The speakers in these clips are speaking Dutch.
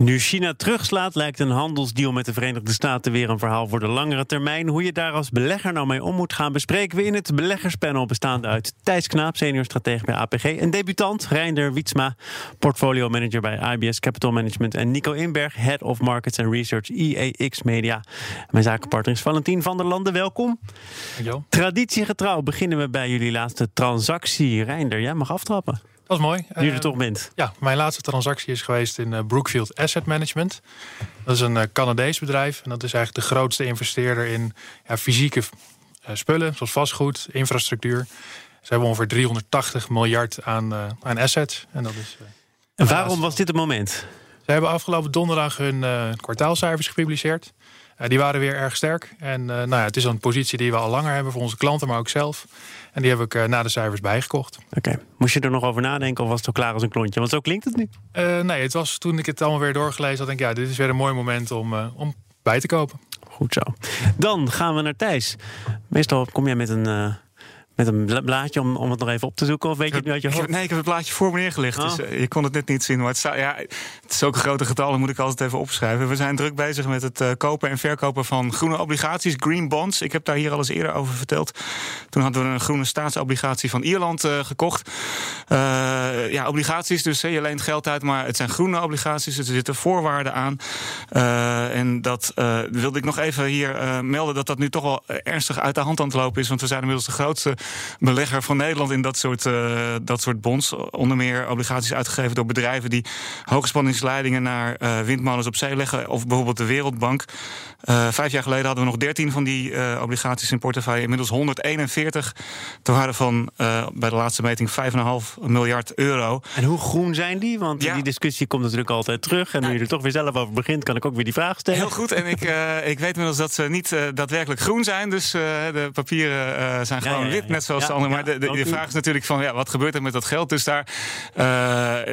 Nu China terugslaat, lijkt een handelsdeal met de Verenigde Staten weer een verhaal voor de langere termijn. Hoe je daar als belegger nou mee om moet gaan, bespreken we in het beleggerspanel bestaande uit Thijs Knaap, senior stratege bij APG, en debutant Reinder Wietsma, portfolio manager bij IBS Capital Management, en Nico Inberg, head of markets and research IEX Media. Mijn zakenpartner is Valentien van der Landen. Welkom. Dankjewel. Traditiegetrouw beginnen we bij jullie laatste transactie. Reinder, jij mag aftrappen. Dat is mooi. Nu je er toch bent. Ja, mijn laatste transactie is geweest in eh, Brookfield Asset Management. Dat is een eh, Canadees bedrijf. En dat is eigenlijk de grootste investeerder in ja, fysieke eh, spullen, zoals vastgoed, infrastructuur. Ze hebben ongeveer 380 miljard aan, aan assets. En dat is, En waarom was dit het moment? ze hebben afgelopen donderdag hun kwartaalcijfers gepubliceerd. Die waren weer erg sterk. En eh, nou ja, het is een positie die we al langer hebben voor onze klanten, maar ook zelf. En die heb ik eh, na de cijfers bijgekocht. Oké, moest je er nog over nadenken of was het al klaar als een klontje? Want zo klinkt het nu. Eh, nee, het was toen ik het allemaal weer doorgelezen had, denk ik, ja, dit is weer een mooi moment om, om bij te kopen. Goed zo. Dan gaan we naar Thijs. Meestal kom jij met een, met een bla- blaadje om, om het nog even op te zoeken. Of weet je het nu uit je hoofd? nee, ik heb het plaatje voor me neergelegd. Oh. Dus eh, je kon het net niet zien. Maar het, zou- ja, het is ook een grote getal, dat moet ik altijd even opschrijven. We zijn druk bezig met het eh, kopen en verkopen van groene obligaties, green bonds. Ik heb daar hier al eens eerder over verteld. Toen hadden we een groene staatsobligatie van Ierland eh, gekocht. Ja, obligaties, dus hè, je leent geld uit, maar het zijn groene obligaties. Dus er zitten voorwaarden aan. En dat wilde ik nog even hier melden dat dat nu toch wel ernstig uit de hand aan het lopen is. Want we zijn inmiddels de grootste belegger van Nederland in dat soort, eh, dat soort bonds. Onder meer obligaties uitgegeven door bedrijven die hoogspanningsleidingen naar eh, windmolens op zee leggen. Of bijvoorbeeld de Wereldbank. Eh, vijf jaar geleden hadden we nog 13 van die obligaties in portefeuille. Inmiddels 141. Ter waarde van bij de laatste meting 5,5 miljard euro. En hoe groen zijn die? Want Ja. die discussie komt natuurlijk altijd terug. En nu je er toch weer zelf over begint, kan ik ook weer die vraag stellen. Heel goed. En ik, ik weet inmiddels dat ze niet daadwerkelijk groen zijn. Dus de papieren zijn gewoon ja, ja, wit, net zoals ja. de andere. Maar de, de, vraag is natuurlijk van, ja, wat gebeurt er met dat geld? Dus daar, eh,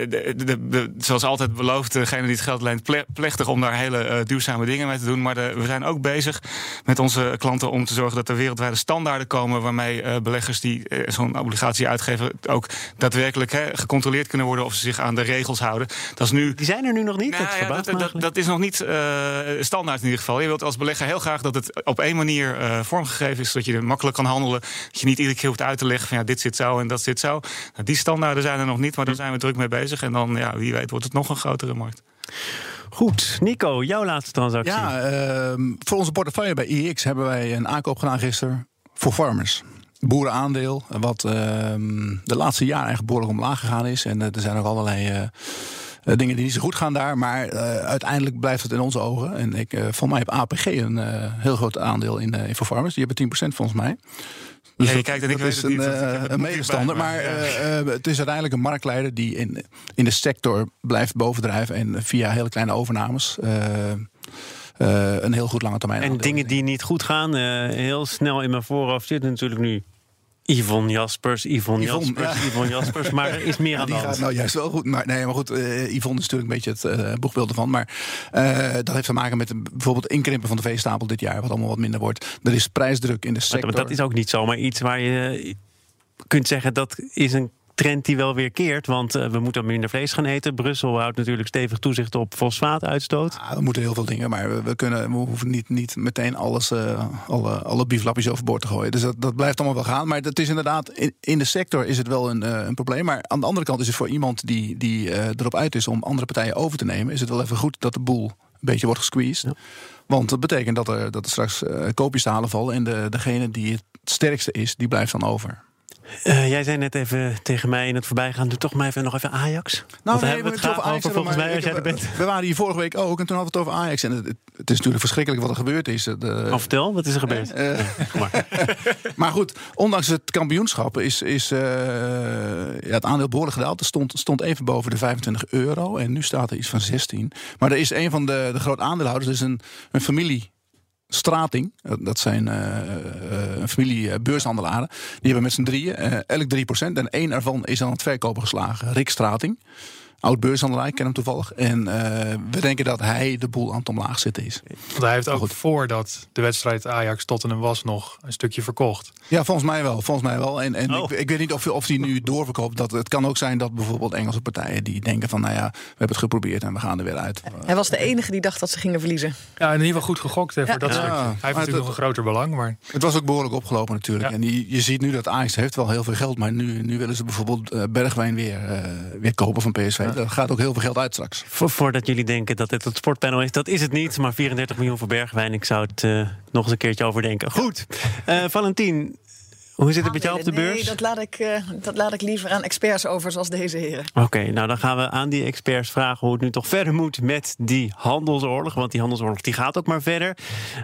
de, de, de- zoals altijd beloofd, degene die het geld leent, ple- plechtig om daar hele eh, duurzame dingen mee te doen. Maar de, we zijn ook bezig met onze klanten om te zorgen dat er wereldwijde standaarden komen waarmee eh, beleggers die zo'n obligatie uitgeven ook daadwerkelijk hè, gecontroleerd kunnen worden of ze zich aan de regels houden. Dat is nu Die zijn er nu nog niet. nou dat ja, dat, dat, is nog niet eh, standaard in ieder geval. Je wilt als belegger heel graag dat het op één manier eh, vormgegeven is, zodat je er makkelijk kan handelen. Dat je niet iedere keer hoeft uit te leggen van ja, dit zit zo en dat zit zo. Nou, die standaarden zijn er nog niet, maar daar zijn we druk mee bezig. En dan, ja, wie weet, wordt het nog een grotere markt. Goed, Nico, jouw laatste transactie. Ja, ehm, voor onze portefeuille bij IX hebben wij een aankoop gedaan gisteren voor farmers. Boerenaandeel, wat ehm, de laatste jaren eigenlijk behoorlijk omlaag gegaan is. En eh, er zijn ook allerlei eh, eh, dingen die niet zo goed gaan daar. Maar eh, uiteindelijk blijft het in onze ogen. En ik, van mij heb APG een eh, heel groot aandeel in, in voor farmers. Die hebben 10% volgens mij. Dus Ja, je dat- kijkt en ik dat weet is het niet, een, eh, een medestander. Maar ja. eh, eh, het is uiteindelijk een marktleider die in, in de sector blijft bovendrijven. En via hele kleine overnames een heel goed lange termijn. En dingen die niet goed gaan, eh, heel snel in mijn voorhoofd zit natuurlijk nu Yvonne Jaspers, Yvonne, Yvonne, Jaspers, ja. Yvonne Jaspers. Maar er is meer Ja, aan de hand. gaat nou juist wel goed. Maar, nee, maar goed, eh Yvonne is natuurlijk een beetje het eh, boegbeeld ervan. Maar eh, dat heeft te maken met bijvoorbeeld inkrimpen van de veestapel dit jaar, wat allemaal wat minder wordt. Er is prijsdruk in de Maar sector. dat is ook niet zomaar iets waar je kunt zeggen dat is een trend die wel weer keert. Want eh, we moeten minder vlees gaan eten. Brussel houdt natuurlijk stevig toezicht op fosfaatuitstoot. Ja, we moeten heel veel dingen, maar we, we kunnen, we hoeven niet, niet meteen alles, eh, alle, alle bieflapjes overboord te gooien. Dus dat, dat blijft allemaal wel gaan. Maar dat is inderdaad, in, in de sector is het wel een, eh, een probleem. Maar aan de andere kant is het voor iemand die, die erop uit is om andere partijen over te nemen, is het wel even goed dat de boel een beetje wordt gesqueezed. Want dat betekent dat er, dat er straks koopjes te halen vallen en de, degene die het sterkste is, die blijft dan over. Eh, jij zei net even tegen mij in het voorbijgaan, doe toch maar even nog even Ajax. Want daar hebben we het graag over volgens mij als jij er bent. We waren hier vorige week ook en toen hadden we het over Ajax. En het, het is natuurlijk verschrikkelijk wat er gebeurd is. De, Oh, vertel, wat is er gebeurd? Eh, Kom maar. maar goed, ondanks het kampioenschap is, is eh, ja, het aandeel behoorlijk gedaald. Het stond, stond even boven de 25 euro en nu staat er iets van 16. Maar er is een van de, de grote aandeelhouders, dus een, een familie. Strating, dat zijn eh, eh, een familie eh, beurshandelaren. Die hebben met z'n drieën, eh, elk 3%. En één ervan is aan het verkopen geslagen. Rick Strating. Oud beurshandelaar, ik ken hem toevallig. En eh, we denken dat hij de boel aan het omlaag zitten is. Want hij heeft ook voordat de wedstrijd Ajax Tottenham was nog een stukje verkocht. Ja, volgens mij wel. Volgens mij wel. En, en Oh. ik, ik weet niet of, of die nu doorverkoopt. Dat, het kan ook zijn dat bijvoorbeeld Engelse partijen die denken van... nou ja, we hebben het geprobeerd en we gaan er weer uit. Hij was de enige die dacht dat ze gingen verliezen. Ja, in ieder geval goed gegokt hè, voor dat Ja. stukje. Ja. Hij heeft Maar natuurlijk het- nog een groter belang, maar Het was ook behoorlijk opgelopen natuurlijk. Ja. En je, je ziet nu dat Ajax heeft wel heel veel geld. Maar nu, nu willen ze bijvoorbeeld eh, Bergwijn weer, eh, weer kopen van PSV. Dat gaat ook heel veel geld uit straks. Vo- voordat jullie denken dat dit het sportpanel is, dat is het niet. Maar 34 miljoen voor Bergwijn, ik zou het eh, nog eens een keertje overdenken. Goed, Eh Valentien, hoe zit het met jou op de Nee, beurs? dat laat, ik, eh, dat laat ik liever aan experts over, zoals deze heren. Oké, nou dan gaan we aan die experts vragen hoe het nu toch verder moet met die handelsoorlog. Want die handelsoorlog die gaat ook maar verder.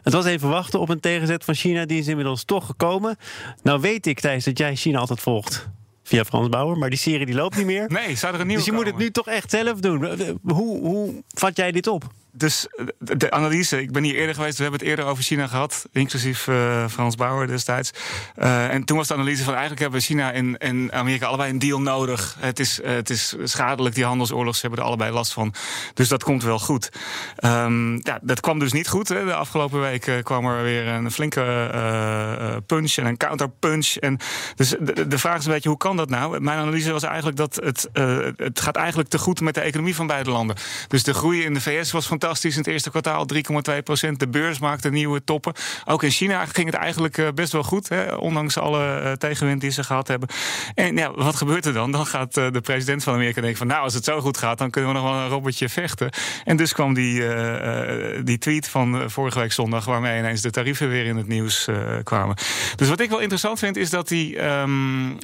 Het was even wachten op een tegenzet van China, die is inmiddels toch gekomen. Nou weet ik, Thijs, dat jij China altijd volgt via Frans Bauer, maar die serie die loopt niet meer. Nee, zou er een nieuwe dus je moet het nu toch echt zelf doen. Hoe, hoe vat jij dit op? Dus eh, de, analyse, ik ben hier eerder geweest, we hebben het eerder over China gehad, inclusief eh, Frans Bauer destijds. Eh, en toen was de analyse van eigenlijk hebben China en, en Amerika allebei een deal nodig. Het is, het is schadelijk, die handelsoorlog, ze hebben er allebei last van. Dus dat komt wel goed. Ehm, ja, dat kwam dus niet goed. Hè. De afgelopen week kwam er weer een flinke punch en een counterpunch. En dus de, de vraag is een beetje, hoe kan dat nou? Mijn analyse was eigenlijk dat het, het gaat eigenlijk te goed met de economie van beide landen. Dus de groei in de VS was fantastisch in het eerste kwartaal, 3,2 procent. De beurs maakte nieuwe toppen. Ook in China ging het eigenlijk eh, best wel goed, hè, ondanks alle eh, tegenwind die ze gehad hebben. En ja, wat gebeurt er dan? Dan gaat eh, de president van Amerika denken van, nou, als het zo goed gaat, dan kunnen we nog wel een robotje vechten. En dus kwam die, die tweet van vorige week zondag, waarmee ineens de tarieven weer in het nieuws kwamen. Dus wat ik wel interessant vind, is dat die, ehm,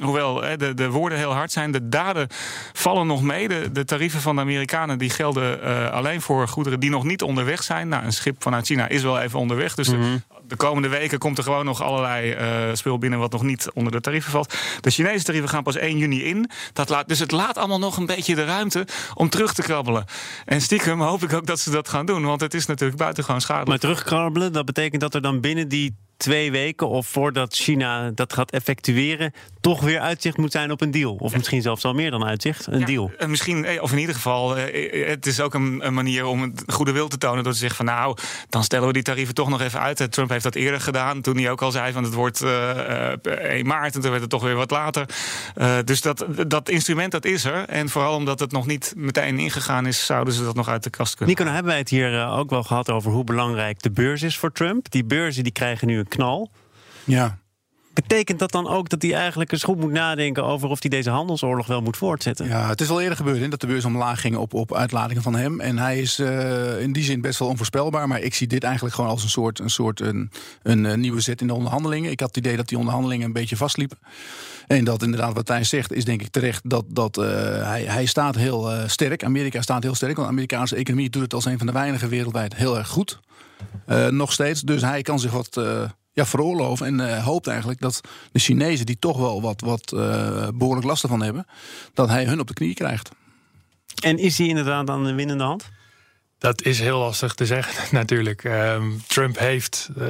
hoewel hè, de, de woorden heel hard zijn, de daden vallen nog mee. De, de tarieven van de Amerikanen die gelden alleen voor goederen die nog niet onderweg zijn. Nou, een schip vanuit China is wel even onderweg. Dus de, de komende weken komt er gewoon nog allerlei eh, spul binnen wat nog niet onder de tarieven valt. De Chinese tarieven gaan pas 1 juni in. Dat laat, dus het laat allemaal nog een beetje de ruimte om terug te krabbelen. En stiekem hoop ik ook dat ze dat gaan doen, want het is natuurlijk buitengewoon schadelijk. Maar terugkrabbelen, dat betekent dat er dan binnen die twee weken of voordat China dat gaat effectueren, toch weer uitzicht moet zijn op een deal. Of misschien zelfs al meer dan uitzicht, een Ja, deal. eh, Misschien, eh, of in ieder geval, eh, het is ook een, een manier om het goede wil te tonen door te zeggen van nou, dan stellen we die tarieven toch nog even uit. Trump heeft dat eerder gedaan, toen hij ook al zei van het wordt eh, 1 maart en toen werd het toch weer wat later. Dus dat, dat instrument dat is er. En vooral omdat het nog niet meteen ingegaan is, zouden ze dat nog uit de kast kunnen. Nico, nou hebben wij het hier ook wel gehad over hoe belangrijk de beurs is voor Trump. Die beurzen die krijgen nu een knal. Ja. Betekent dat dan ook dat hij eigenlijk eens goed moet nadenken over of hij deze handelsoorlog wel moet voortzetten? Ja, het is al eerder gebeurd hè, dat de beurs omlaag ging op, op uitlatingen van hem. En hij is eh, in die zin best wel onvoorspelbaar. Maar ik zie dit eigenlijk gewoon als een soort, een, soort een, een, eh, nieuwe zet in de onderhandelingen. Ik had het idee dat die onderhandelingen een beetje vastliepen. En dat inderdaad wat hij zegt is denk ik terecht dat, dat eh, hij, hij staat heel sterk. Amerika staat heel sterk. Want de Amerikaanse economie doet het als een van de weinigen wereldwijd heel erg goed. Nog steeds. Dus hij kan zich wat ja, veroorloven. En eh, hoopt eigenlijk dat de Chinezen, die toch wel wat, wat eh, behoorlijk last ervan hebben, dat hij hun op de knie krijgt. En is hij inderdaad aan de winnende hand? dat is heel lastig te zeggen natuurlijk. Ehm, Trump heeft, eh,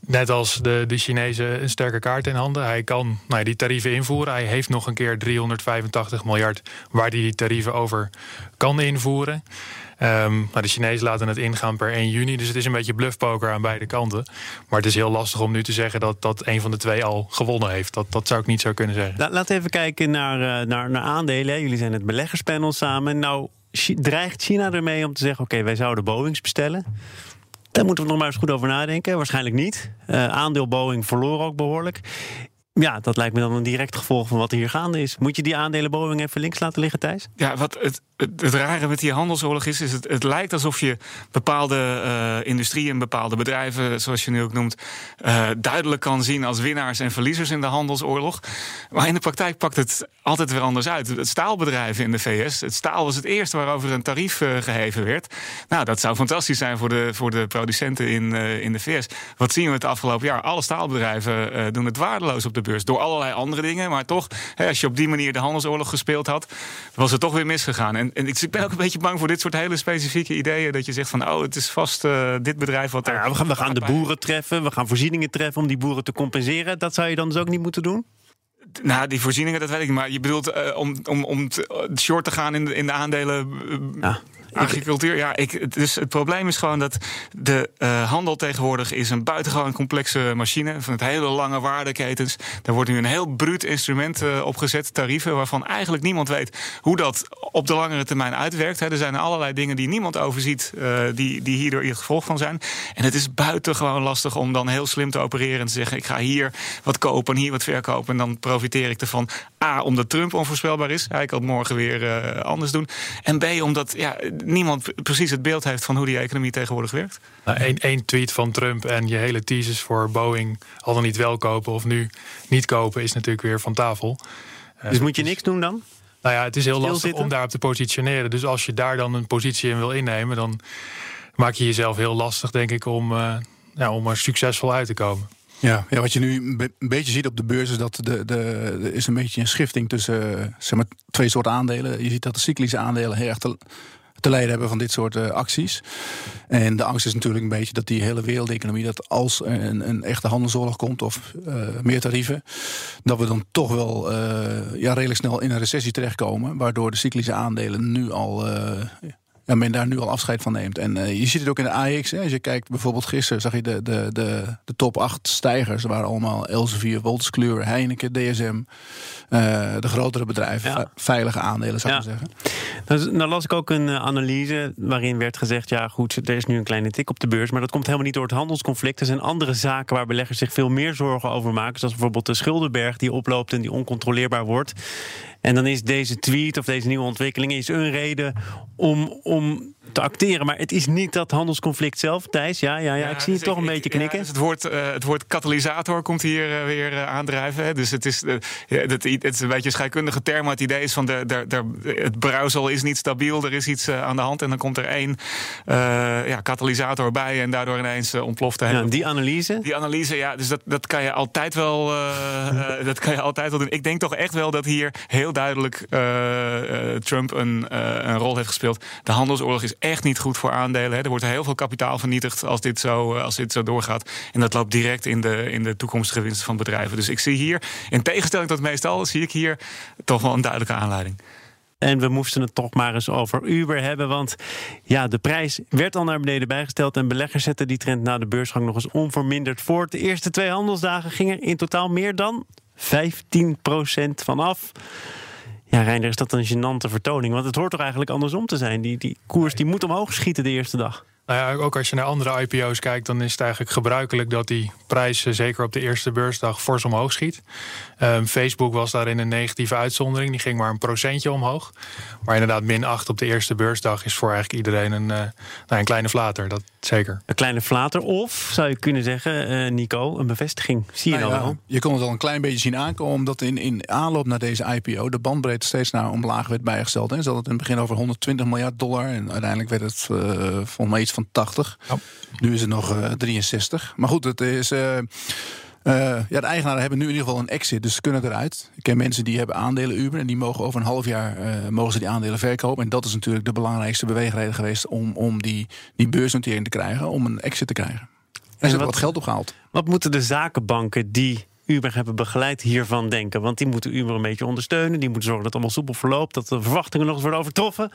net als de, de Chinezen, een sterke kaart in handen. Hij kan nou ja, die tarieven invoeren. Hij heeft nog een keer 385 miljard waar hij die tarieven over kan invoeren. Ehm, maar de Chinezen laten het ingaan per 1 juni. Dus het is een beetje bluffpoker aan beide kanten. Maar het is heel lastig om nu te zeggen dat, dat een van de twee al gewonnen heeft. Dat, dat zou ik niet zo kunnen zeggen. La- Laten we even kijken naar, eh, naar, naar aandelen. Jullie zijn het beleggerspanel samen. Nou, dreigt China ermee om te zeggen: oké, wij zouden Boeings bestellen? Daar moeten we nog maar eens goed over nadenken. Waarschijnlijk niet. Eh, aandeel Boeing verloor ook behoorlijk. Ja, dat lijkt me dan een direct gevolg van wat er hier gaande is. Moet je die aandelen Boeing even links laten liggen, Thijs? Ja, wat het, het, rare met die handelsoorlog is, is het, het lijkt alsof je bepaalde eh, industrieën, bepaalde bedrijven, zoals je nu ook noemt, eh, duidelijk kan zien als winnaars en verliezers in de handelsoorlog. Maar in de praktijk pakt het altijd weer anders uit. Het staalbedrijven in de VS, het staal was het eerste waarover een tarief eh, geheven werd. Nou, dat zou fantastisch zijn voor de, voor de producenten in, in de VS. Wat zien we het afgelopen jaar? Alle staalbedrijven doen het waardeloos op de beurs door allerlei andere dingen. Maar toch, hè, als je op die manier de handelsoorlog gespeeld had, was het toch weer misgegaan. En ik ben ook een beetje bang voor dit soort hele specifieke ideeën. Dat je zegt van, oh, het is vast eh, dit bedrijf wat er... Ja, we, gaan, we gaan de boeren treffen, we gaan voorzieningen treffen om die boeren te compenseren. Dat zou je dan dus ook niet moeten doen? Nou, die voorzieningen, dat weet ik niet. Maar je bedoelt uh, om, om, om te, short te gaan in de, in de aandelen. Uh, ja. Agricultuur, ja. Ik, dus het probleem is gewoon dat de uh, handel tegenwoordig is een buitengewoon complexe machine. Van het hele lange waardeketens. Daar wordt nu een heel bruut instrument uh, opgezet, tarieven, waarvan eigenlijk niemand weet hoe dat op de langere termijn uitwerkt. er zijn allerlei dingen die niemand overziet, uh, die, die hierdoor het gevolg van zijn. En het is buitengewoon lastig om dan heel slim te opereren en te zeggen: ik ga hier wat kopen en hier wat verkopen. En dan profiteer ik ervan. A, omdat Trump onvoorspelbaar is. Hij kan het morgen weer anders doen. En B, omdat ja, niemand precies het beeld heeft van hoe die economie tegenwoordig werkt? Nou, Eén tweet van Trump en je hele thesis voor Boeing al dan niet wel kopen of nu niet kopen is natuurlijk weer van tafel. Dus uh, moet je niks doen dan? Nou ja, het is heel lastig om daarop te positioneren. Dus als je daar dan een positie in wil innemen, dan maak je jezelf heel lastig, denk ik, om, uh, ja, om er succesvol uit te komen. Ja, ja, wat je nu een beetje ziet op de beurs is dat de, de, er is een beetje een schifting tussen zeg maar, twee soorten aandelen. Je ziet dat de cyclische aandelen heel erg te, te lijden hebben van dit soort uh, acties. En de angst is natuurlijk een beetje dat die hele wereldeconomie, dat als een, een echte handelsoorlog komt of uh, meer tarieven, dat we dan toch wel uh, ja, redelijk snel in een recessie terechtkomen. Waardoor de cyclische aandelen nu al ja, men daar nu al afscheid van neemt. En uh, je ziet het ook in de AX. Hè. Als je kijkt, bijvoorbeeld gisteren zag je de, de, de, de top 8 stijgers. Er waren allemaal Elsevier, Wolters Heineken, DSM. Uh, de grotere bedrijven, ja. veilige aandelen zou ik ja. zeggen. Nou, nou, las ik ook een uh, analyse waarin werd gezegd... ja goed, er is nu een kleine tik op de beurs... maar dat komt helemaal niet door het handelsconflict. Er zijn andere zaken waar beleggers zich veel meer zorgen over maken. Zoals bijvoorbeeld de schuldenberg die oploopt en die oncontroleerbaar wordt. En dan is deze tweet of deze nieuwe ontwikkeling is een reden om, om te acteren. Maar het is niet dat handelsconflict zelf, Thijs. Ja, ja, ja, ik zie je toch een beetje knikken. Ja, dus het, woord, uh, het woord katalysator komt hier uh, weer uh, aandrijven. Hè. Dus het is, het, het, is een beetje een scheikundige term. Maar het idee is van de, de, de, het brouwsel is niet stabiel. Er is iets aan de hand. En dan komt er één ja, katalysator bij. En daardoor ineens ontploft. Ja, die analyse? Die analyse, ja. Dus dat, dat kan je altijd wel dat kan je altijd wel doen. Ik denk toch echt wel dat hier heel duidelijk Trump een, een rol heeft gespeeld. De handelsoorlog is echt niet goed voor aandelen. Hè. Er wordt heel veel kapitaal vernietigd als dit, zo, eh, als dit zo doorgaat. En dat loopt direct in de, in de toekomstige winsten van bedrijven. Dus ik zie hier, in tegenstelling tot meestal, zie ik hier toch wel een duidelijke aanleiding. En we moesten het toch maar eens over Uber hebben. Want ja, de prijs werd al naar beneden bijgesteld. En beleggers zetten die trend na de beursgang nog eens onverminderd voort. De eerste twee handelsdagen gingen in totaal meer dan 15% vanaf. Ja, Reiner, is dat een gênante vertoning? Want het hoort toch eigenlijk andersom te zijn? Die, die koers die moet omhoog schieten de eerste dag. Nou ja, ook als je naar andere IPO's kijkt, dan is het eigenlijk gebruikelijk dat die prijs zeker op de eerste beursdag fors omhoog schiet. Um, Facebook was daarin een negatieve uitzondering, die ging maar een procentje omhoog. Maar inderdaad, min 8 op de eerste beursdag is voor eigenlijk iedereen een, uh, nou, een kleine flater, dat zeker. Een kleine flater, of zou je kunnen zeggen, uh, Nico, een bevestiging. Zie je nou, nou wel? Je kon het al een klein beetje zien aankomen, omdat in, in aanloop naar deze IPO de bandbreedte steeds naar omlaag werd bijgesteld. En ze hadden het in het begin over 120 miljard dollar en uiteindelijk werd het uh, volgens mij iets van 80. Nu is het nog uh, 63. Maar goed, het is. Uh, ja, de eigenaren hebben nu in ieder geval een exit, dus ze kunnen eruit. Ik ken mensen die hebben aandelen Uber en die mogen over een half jaar uh, mogen ze die aandelen verkopen. En dat is natuurlijk de belangrijkste beweegreden geweest om, om die, die beursnotering te krijgen, om een exit te krijgen. En, en ze hebben wat geld opgehaald. Wat moeten de zakenbanken die Uber hebben begeleid hiervan denken? Want die moeten Uber een beetje ondersteunen. Die moeten zorgen dat het allemaal soepel verloopt. Dat de verwachtingen nog eens worden overtroffen.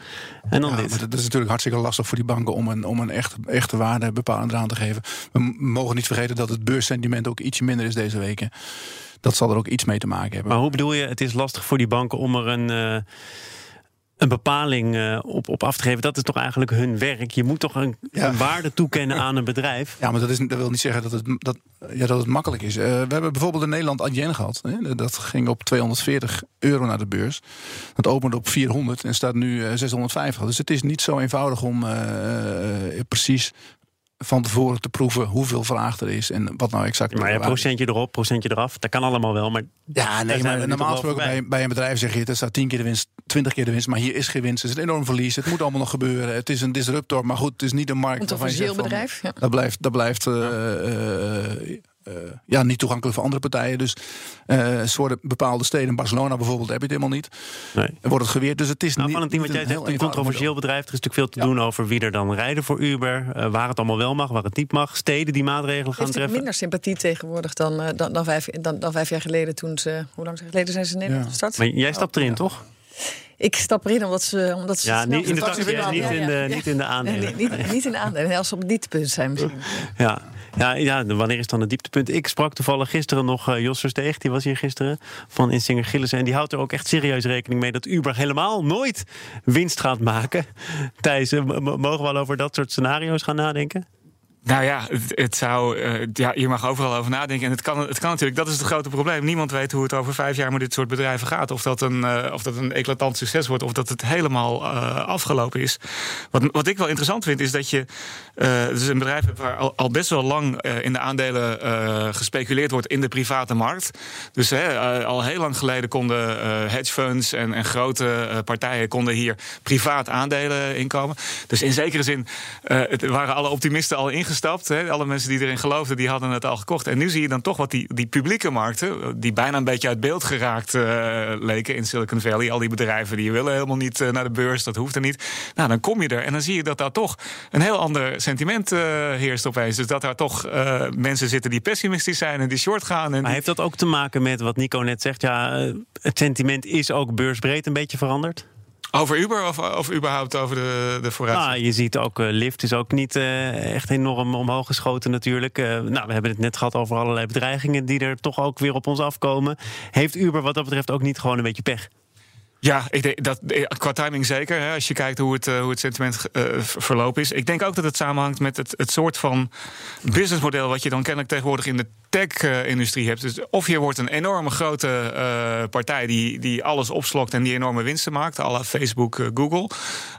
En dan dit. Dat is natuurlijk hartstikke lastig voor die banken om een, om een echt, echte waarde bepalend eraan te geven. We mogen niet vergeten dat het beursentiment ook ietsje minder is deze weken. Dat zal er ook iets mee te maken hebben. Maar hoe bedoel je, het is lastig voor die banken om er een. Uh een bepaling uh, op, op af te geven. Dat is toch eigenlijk hun werk. Je moet toch een, ja. een waarde toekennen aan een bedrijf. Ja, maar dat, is, dat wil niet zeggen dat het, dat, ja, dat het makkelijk is. Uh, we hebben bijvoorbeeld in Nederland Adyen gehad. Hè? Dat ging op 240 euro naar de beurs. Dat opende op 400 en staat nu uh, 650. Dus het is niet zo eenvoudig om precies van tevoren te proeven hoeveel vraag er is en wat nou exact. Maar ja, procentje erop, procentje eraf, dat kan allemaal wel. Maar ja, nee, maar normaal gesproken bij, bij een bedrijf zeg je het staat tien keer de winst, twintig keer de winst, maar hier is geen winst. Het is een enorm verlies. Het moet allemaal nog gebeuren. Het is een disruptor, maar goed, het is niet een markt. Een financieel bedrijf. Ja. Dat blijft, dat blijft uh, uh, eh, ja, niet toegankelijk voor andere partijen. Dus uh, ze worden bepaalde steden, Barcelona bijvoorbeeld, heb je het helemaal niet. Nee. Wordt het geweerd. Dus het is nou, niet. Van het team wat jij zegt, een controversieel bedrijf. Er is natuurlijk veel te doen over wie er dan rijden voor Uber. Uh, waar het allemaal wel mag, waar het niet mag. Steden die maatregelen gaan treffen. minder sympathie tegenwoordig dan, dan, dan, vijf, dan, dan vijf jaar geleden toen ze. Hoe lang geleden zijn ze in Nederland gestart? Maar jij stapt erin, toch? Ik stap erin omdat ze. Omdat ze ja, niet in de taxi, niet, in de, niet in de aandelen. Nee, niet, niet in de aandelen, als ze op het dieptepunt zijn misschien. Ja. Ja, ja, wanneer is dan het dieptepunt? Ik sprak toevallig gisteren nog uh, Jos Versteeg, die was hier gisteren, van Insinger Gillissen. En die houdt er ook echt serieus rekening mee dat Uber helemaal nooit winst gaat maken. Thijs, mogen we al over dat soort scenario's gaan nadenken? Nou ja, het, het zou, uh, ja, je mag overal over nadenken. En het kan, het kan natuurlijk, dat is het grote probleem. Niemand weet hoe het over vijf jaar met dit soort bedrijven gaat. Of dat een, uh, of dat een eclatant succes wordt, of dat het helemaal uh, afgelopen is. Wat, wat ik wel interessant vind, is dat je dus een bedrijf hebt waar al, al best wel lang in de aandelen gespeculeerd wordt in de private markt. Dus al heel lang geleden konden hedge funds en, en grote partijen konden hier privaat aandelen inkomen. Dus in zekere zin het waren alle optimisten al ingezet Hè. Alle mensen die erin geloofden, die hadden het al gekocht. En nu zie je dan toch wat die, die publieke markten, die bijna een beetje uit beeld geraakt uh, leken in Silicon Valley. Al die bedrijven die willen helemaal niet uh, naar de beurs, dat hoeft er niet. Nou, dan kom je er en dan zie je dat daar toch een heel ander sentiment uh, heerst opeens. Dus dat daar toch mensen zitten die pessimistisch zijn en die short gaan. En maar heeft dat ook te maken met wat Nico net zegt? Ja, het sentiment is ook beursbreed een beetje veranderd? Over Uber of, of überhaupt over de, de vooruitzicht? Nou, je ziet ook, uh, Lyft is ook niet uh, echt enorm omhoog geschoten natuurlijk. Uh, nou, we hebben het net gehad over allerlei bedreigingen die er toch ook weer op ons afkomen. Heeft Uber wat dat betreft ook niet gewoon een beetje pech? Ja, ik denk dat qua timing zeker. Hè, als je kijkt hoe het, hoe het sentiment uh, verlopen is. Ik denk ook dat het samenhangt met het, het soort van businessmodel wat je dan kennelijk tegenwoordig in de tech-industrie hebt. Dus of je wordt een enorme grote partij die, die alles opslokt en die enorme winsten maakt, à Facebook, Google.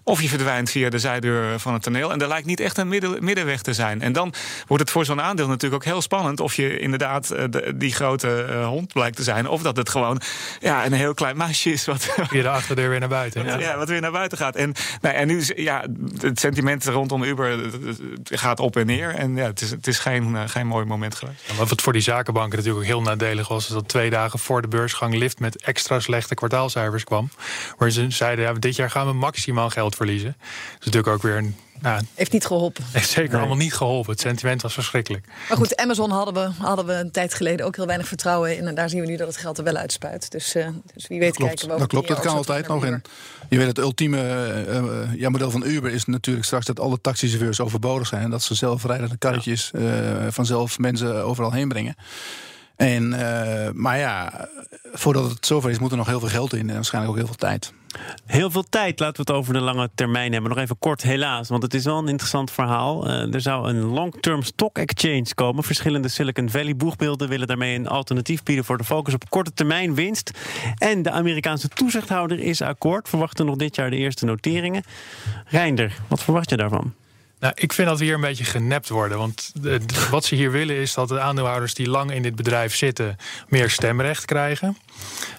Of je verdwijnt via de zijdeur van het toneel. En er lijkt niet echt een midden, middenweg te zijn. En dan wordt het voor zo'n aandeel natuurlijk ook heel spannend of je inderdaad de, die grote hond blijkt te zijn. Of dat het gewoon ja, een heel klein meisje is. Wat via de achterdeur weer naar buiten. Ja, ja wat weer naar buiten gaat. En, nou, en nu ja, het sentiment rondom Uber gaat op en neer. En ja, het is, het is geen, geen mooi moment geweest. Ja, maar wat voor die zakenbanken natuurlijk ook heel nadelig was... dat twee dagen voor de beursgang Lift met extra slechte kwartaalcijfers kwam. Waar ze zeiden, ja, dit jaar gaan we maximaal geld verliezen. Dat is natuurlijk ook weer een nou, heeft niet geholpen. Heeft zeker nee. allemaal niet geholpen. Het sentiment was verschrikkelijk. Maar goed, Amazon hadden we, hadden we een tijd geleden ook heel weinig vertrouwen in. En daar zien we nu dat het geld er wel uitspuit. Dus, uh, dus wie weet kijken we Dat klopt, dat kan altijd nog. in. je weet, het ultieme uh, ja, model van Uber is natuurlijk straks dat alle taxichauffeurs overbodig zijn. En dat ze zelf rijdende karretjes ja. uh, vanzelf mensen overal heen brengen. En, uh, maar ja, voordat het zover is, moet er nog heel veel geld in en waarschijnlijk ook heel veel tijd. Heel veel tijd. Laten we het over de lange termijn hebben. Nog even kort, helaas, want het is wel een interessant verhaal. Uh, er zou een long-term stock exchange komen. Verschillende Silicon Valley boegbeelden willen daarmee een alternatief bieden voor de focus op korte termijn winst. En de Amerikaanse toezichthouder is akkoord. Verwachten nog dit jaar de eerste noteringen. Reinder, wat verwacht je daarvan? Nou, ik vind dat we hier een beetje genept worden. Want wat ze hier willen is dat de aandeelhouders die lang in dit bedrijf zitten... meer stemrecht krijgen.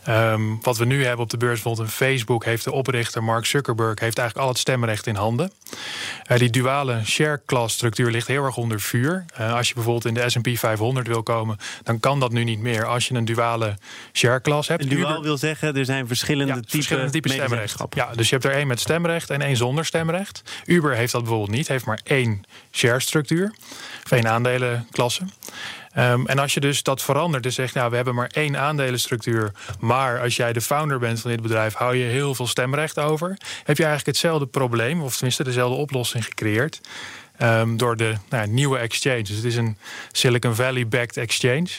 Um, wat we nu hebben op de beurs, bijvoorbeeld een Facebook... heeft de oprichter Mark Zuckerberg heeft eigenlijk al het stemrecht in handen. Uh, die duale share class structuur ligt heel erg onder vuur. Uh, als je bijvoorbeeld in de S&P 500 wil komen... dan kan dat nu niet meer als je een duale share class hebt. Een duaal Uber... wil zeggen, er zijn verschillende ja, typen verschillende typen stemrecht. Ja, dus je hebt er één met stemrecht en één zonder stemrecht. Uber heeft dat bijvoorbeeld niet, heeft maar één share structuur. Of één aandelenklasse. Um, en als je dus dat verandert en zegt, nou, we hebben maar één aandelenstructuur, maar als jij de founder bent van dit bedrijf, hou je heel veel stemrecht over, heb je eigenlijk hetzelfde probleem, of tenminste dezelfde oplossing gecreëerd. Um, door de nou, nieuwe exchange. Dus het is een Silicon Valley-backed exchange. Uh,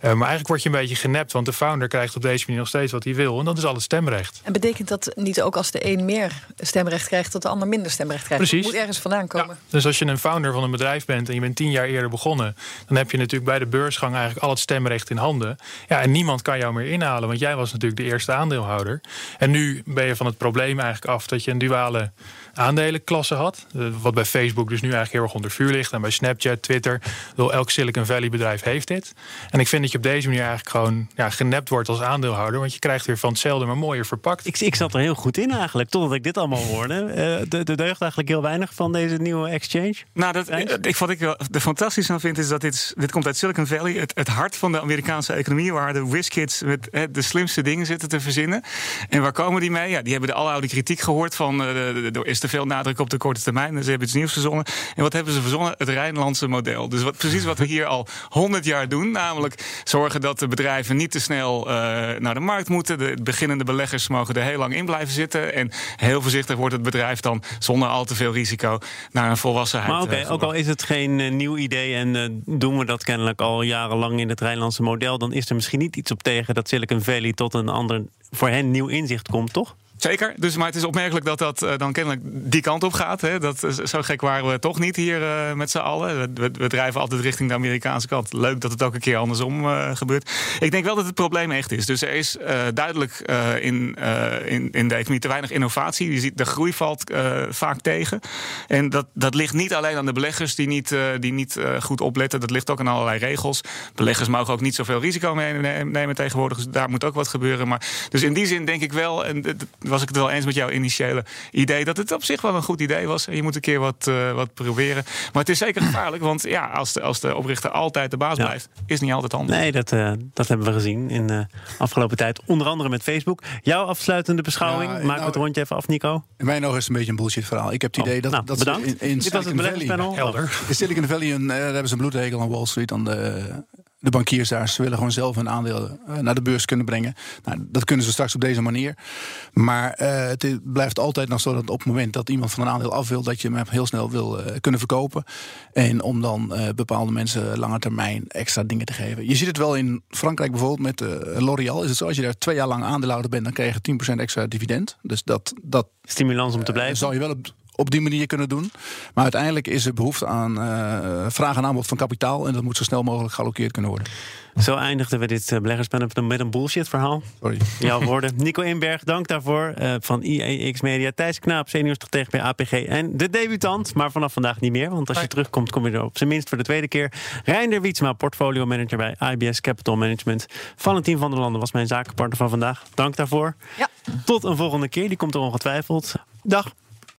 maar eigenlijk word je een beetje genept, want de founder krijgt op deze manier nog steeds wat hij wil. En dat is al het stemrecht. En betekent dat niet ook als de een meer stemrecht krijgt, dat de ander minder stemrecht krijgt? Precies. Het moet ergens vandaan komen. Ja. Dus als je een founder van een bedrijf bent en je bent tien jaar eerder begonnen, dan heb je natuurlijk bij de beursgang eigenlijk al het stemrecht in handen. Ja, en niemand kan jou meer inhalen, want jij was natuurlijk de eerste aandeelhouder. En nu ben je van het probleem eigenlijk af dat je een duale aandelenklasse had. Wat bij Facebook dus nu eigenlijk heel erg onder vuur ligt. En bij Snapchat, Twitter, bedoel, elk Silicon Valley bedrijf heeft dit. En ik vind dat je op deze manier eigenlijk gewoon ja, genept wordt als aandeelhouder. Want je krijgt weer van hetzelfde, maar mooier verpakt. Ik, ik zat er heel goed in eigenlijk, totdat ik dit allemaal hoorde. Uh, de, de deugt eigenlijk heel weinig van deze nieuwe exchange. Nou, dat, ik, wat ik er fantastisch aan vind, is dat dit, dit komt uit Silicon Valley. Het, het hart van de Amerikaanse economie, waar de whiskids met de slimste dingen zitten te verzinnen. En waar komen die mee? Ja, die hebben de aloude kritiek gehoord van uh, is te veel nadruk op de korte termijn. Dus ze hebben iets nieuws verzonnen. En wat hebben ze verzonnen? Het Rijnlandse model. Dus wat, precies wat we hier al honderd jaar doen. Namelijk zorgen dat de bedrijven niet te snel uh, naar de markt moeten. De beginnende beleggers mogen er heel lang in blijven zitten. En heel voorzichtig wordt het bedrijf dan zonder al te veel risico naar een volwassenheid. Maar oké, ook al is het geen uh, nieuw idee en doen we dat kennelijk al jarenlang in het Rijnlandse model, dan is er misschien niet iets op tegen dat Silicon Valley tot een ander voor hen nieuw inzicht komt, toch? Zeker, dus, maar het is opmerkelijk dat dat uh, dan kennelijk die kant op gaat. Hè. Dat, zo gek waren we toch niet hier uh, met z'n allen. We, drijven altijd richting de Amerikaanse kant. Leuk dat het ook een keer andersom uh, gebeurt. Ik denk wel dat het probleem echt is. Dus er is duidelijk in, in, in de economie te weinig innovatie. Je ziet, de groei valt vaak tegen. En dat, dat ligt niet alleen aan de beleggers die niet, die niet goed opletten. Dat ligt ook aan allerlei regels. Beleggers mogen ook niet zoveel risico meenemen tegenwoordig. Dus daar moet ook wat gebeuren. Maar, dus in die zin denk ik wel... En, was ik het wel eens met jouw initiële idee dat het op zich wel een goed idee was. En je moet een keer wat, uh, wat proberen. Maar het is zeker gevaarlijk, want ja, als de, als de oprichter altijd de baas ja. blijft, is niet altijd anders. Nee, dat, uh, dat hebben we gezien in de afgelopen tijd. Onder andere met Facebook. Jouw afsluitende beschouwing, ja, maak nou, het rondje even af, Nico. In mijn ogen is het een beetje een bullshit verhaal. Ik heb het idee oh, dat, nou, dat bedankt. in, in Dit was het beleggerspanel. Helder. In Silicon Valley een, uh, daar hebben ze een bloedregel aan Wall Street. aan de de bankiers daar, ze willen gewoon zelf hun aandelen uh, naar de beurs kunnen brengen. Nou, dat kunnen ze straks op deze manier. Maar uh, het blijft altijd nog zo dat op het moment dat iemand van een aandeel af wil, dat je hem heel snel wil uh, kunnen verkopen. En om dan bepaalde mensen lange termijn extra dingen te geven. Je ziet het wel in Frankrijk bijvoorbeeld met L'Oréal. Is het zo, als je daar twee jaar lang aandeelhouder bent, dan krijg je 10% extra dividend. Dus dat, dat stimulans om te blijven. Zou je wel op op die manier kunnen doen. Maar uiteindelijk is er behoefte aan uh, vraag en aanbod van kapitaal. En dat moet zo snel mogelijk gealloceerd kunnen worden. Zo eindigden we dit uh, beleggerspanel met een bullshit verhaal. Sorry. Jouw woorden. Nico Inberg, dank daarvoor. Uh, van IEX Media. Thijs Knaap, senior stratege bij APG. En de debutant, maar vanaf vandaag niet meer. Want als je terugkomt, kom je er op zijn minst voor de tweede keer. Reinder Wietsma, portfolio manager bij IBS Capital Management. Valentin van der Landen was mijn zakenpartner van vandaag. Dank daarvoor. Ja. Tot een volgende keer. Die komt er ongetwijfeld. Dag.